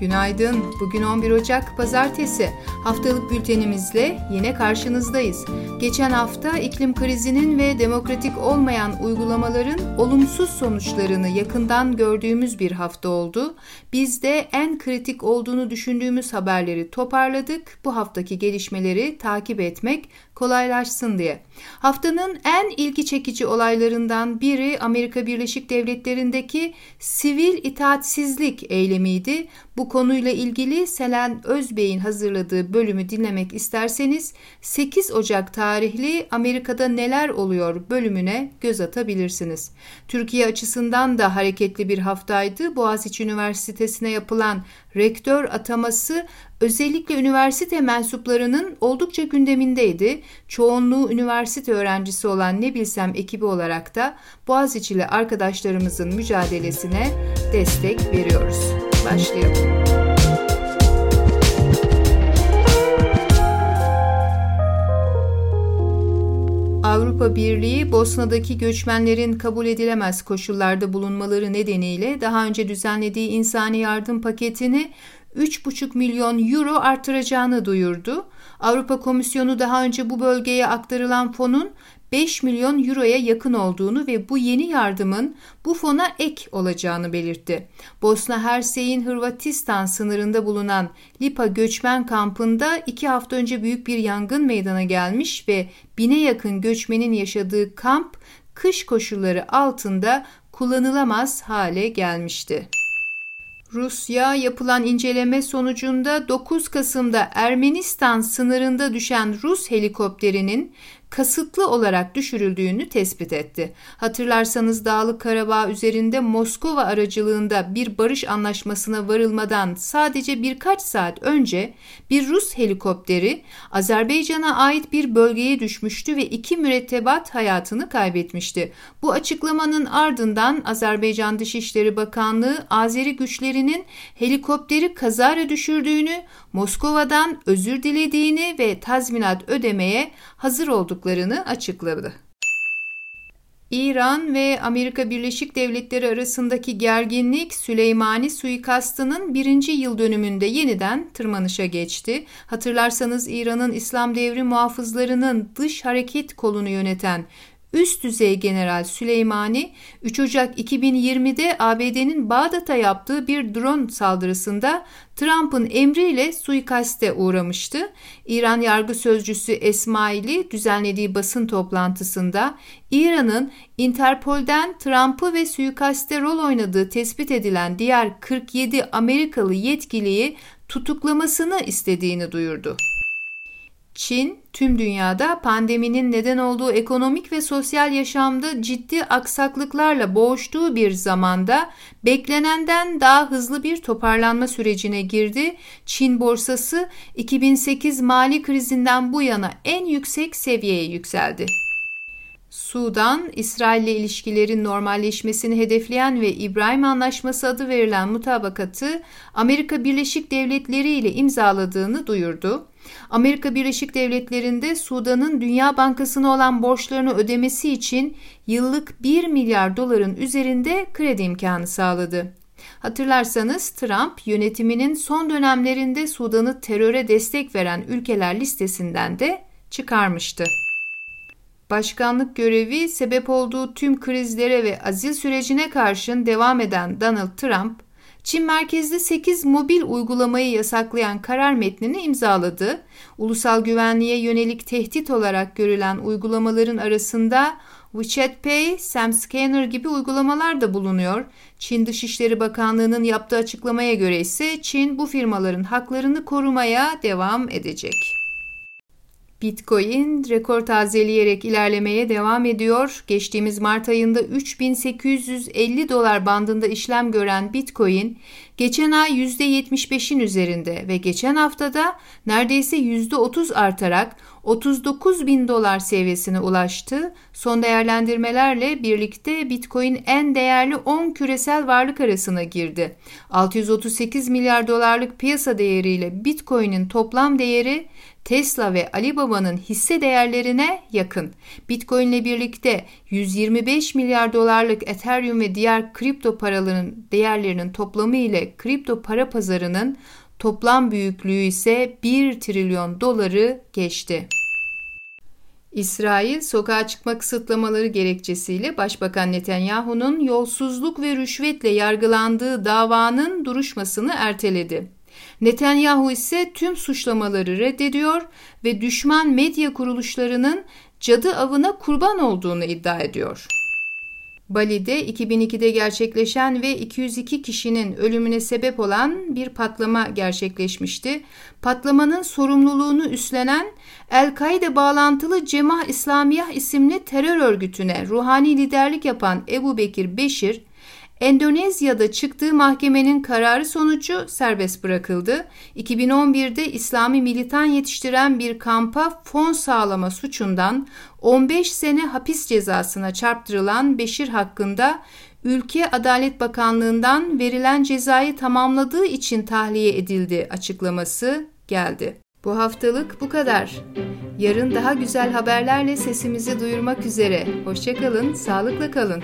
Günaydın. Bugün 11 Ocak Pazartesi. Haftalık bültenimizle yine karşınızdayız. Geçen hafta iklim krizinin ve demokratik olmayan uygulamaların olumsuz sonuçlarını yakından gördüğümüz bir hafta oldu. Biz de en kritik olduğunu düşündüğümüz haberleri toparladık. Bu haftaki gelişmeleri takip etmek kolaylaşsın diye. Haftanın en ilgi çekici olaylarından biri Amerika Birleşik Devletleri'ndeki sivil itaatsizlik eylemiydi. Bu konuyla ilgili Selen Özbey'in hazırladığı bölümü dinlemek isterseniz 8 Ocak tarihli Amerika'da neler oluyor bölümüne göz atabilirsiniz. Türkiye açısından da hareketli bir haftaydı. Boğaziçi Üniversitesi'ne yapılan rektör ataması özellikle üniversite mensuplarının oldukça gündemindeydi. Çoğunluğu üniversite öğrencisi olan Ne Bilsem ekibi olarak da Boğaziçi'li arkadaşlarımızın mücadelesine destek veriyoruz. Başlayalım. Birliği Bosna'daki göçmenlerin kabul edilemez koşullarda bulunmaları nedeniyle daha önce düzenlediği insani yardım paketini 3,5 milyon euro artıracağını duyurdu. Avrupa Komisyonu daha önce bu bölgeye aktarılan fonun 5 milyon euroya yakın olduğunu ve bu yeni yardımın bu fona ek olacağını belirtti. Bosna Hersey'in Hırvatistan sınırında bulunan Lipa göçmen kampında iki hafta önce büyük bir yangın meydana gelmiş ve bine yakın göçmenin yaşadığı kamp kış koşulları altında kullanılamaz hale gelmişti. Rusya yapılan inceleme sonucunda 9 Kasım'da Ermenistan sınırında düşen Rus helikopterinin kasıtlı olarak düşürüldüğünü tespit etti. Hatırlarsanız Dağlık Karabağ üzerinde Moskova aracılığında bir barış anlaşmasına varılmadan sadece birkaç saat önce bir Rus helikopteri Azerbaycan'a ait bir bölgeye düşmüştü ve iki mürettebat hayatını kaybetmişti. Bu açıklamanın ardından Azerbaycan Dışişleri Bakanlığı Azeri güçlerinin helikopteri kazara düşürdüğünü, Moskova'dan özür dilediğini ve tazminat ödemeye hazır olduklarını açıkladı. İran ve Amerika Birleşik Devletleri arasındaki gerginlik Süleymani suikastının birinci yıl dönümünde yeniden tırmanışa geçti. Hatırlarsanız İran'ın İslam devri muhafızlarının dış hareket kolunu yöneten Üst düzey General Süleymani 3 Ocak 2020'de ABD'nin Bağdat'a yaptığı bir drone saldırısında Trump'ın emriyle suikaste uğramıştı. İran yargı sözcüsü Esmaili düzenlediği basın toplantısında İran'ın Interpol'den Trump'ı ve suikaste rol oynadığı tespit edilen diğer 47 Amerikalı yetkiliyi tutuklamasını istediğini duyurdu. Çin, tüm dünyada pandeminin neden olduğu ekonomik ve sosyal yaşamda ciddi aksaklıklarla boğuştuğu bir zamanda beklenenden daha hızlı bir toparlanma sürecine girdi. Çin borsası 2008 mali krizinden bu yana en yüksek seviyeye yükseldi. Sudan, İsrail ile ilişkilerin normalleşmesini hedefleyen ve İbrahim Anlaşması adı verilen mutabakatı Amerika Birleşik Devletleri ile imzaladığını duyurdu. Amerika Birleşik Devletleri'nde Sudan'ın Dünya Bankası'na olan borçlarını ödemesi için yıllık 1 milyar doların üzerinde kredi imkanı sağladı. Hatırlarsanız Trump yönetiminin son dönemlerinde Sudan'ı teröre destek veren ülkeler listesinden de çıkarmıştı. Başkanlık görevi sebep olduğu tüm krizlere ve azil sürecine karşın devam eden Donald Trump, Çin merkezli 8 mobil uygulamayı yasaklayan karar metnini imzaladı. Ulusal güvenliğe yönelik tehdit olarak görülen uygulamaların arasında WeChat Pay, SamScanner gibi uygulamalar da bulunuyor. Çin Dışişleri Bakanlığı'nın yaptığı açıklamaya göre ise Çin bu firmaların haklarını korumaya devam edecek. Bitcoin rekor tazeleyerek ilerlemeye devam ediyor. Geçtiğimiz Mart ayında 3850 dolar bandında işlem gören Bitcoin geçen ay %75'in üzerinde ve geçen haftada neredeyse %30 artarak 39 bin dolar seviyesine ulaştı. Son değerlendirmelerle birlikte Bitcoin en değerli 10 küresel varlık arasına girdi. 638 milyar dolarlık piyasa değeriyle Bitcoin'in toplam değeri Tesla ve Alibaba'nın hisse değerlerine yakın. Bitcoin ile birlikte 125 milyar dolarlık Ethereum ve diğer kripto paraların değerlerinin toplamı ile kripto para pazarının toplam büyüklüğü ise 1 trilyon doları geçti. İsrail sokağa çıkma kısıtlamaları gerekçesiyle Başbakan Netanyahu'nun yolsuzluk ve rüşvetle yargılandığı davanın duruşmasını erteledi. Netanyahu ise tüm suçlamaları reddediyor ve düşman medya kuruluşlarının cadı avına kurban olduğunu iddia ediyor. Bali'de 2002'de gerçekleşen ve 202 kişinin ölümüne sebep olan bir patlama gerçekleşmişti. Patlamanın sorumluluğunu üstlenen El-Kaide bağlantılı Cemah İslamiyah isimli terör örgütüne ruhani liderlik yapan Ebu Bekir Beşir, Endonezya'da çıktığı mahkemenin kararı sonucu serbest bırakıldı. 2011'de İslami militan yetiştiren bir kampa fon sağlama suçundan 15 sene hapis cezasına çarptırılan Beşir hakkında Ülke Adalet Bakanlığı'ndan verilen cezayı tamamladığı için tahliye edildi açıklaması geldi. Bu haftalık bu kadar. Yarın daha güzel haberlerle sesimizi duyurmak üzere. Hoşçakalın, sağlıkla kalın.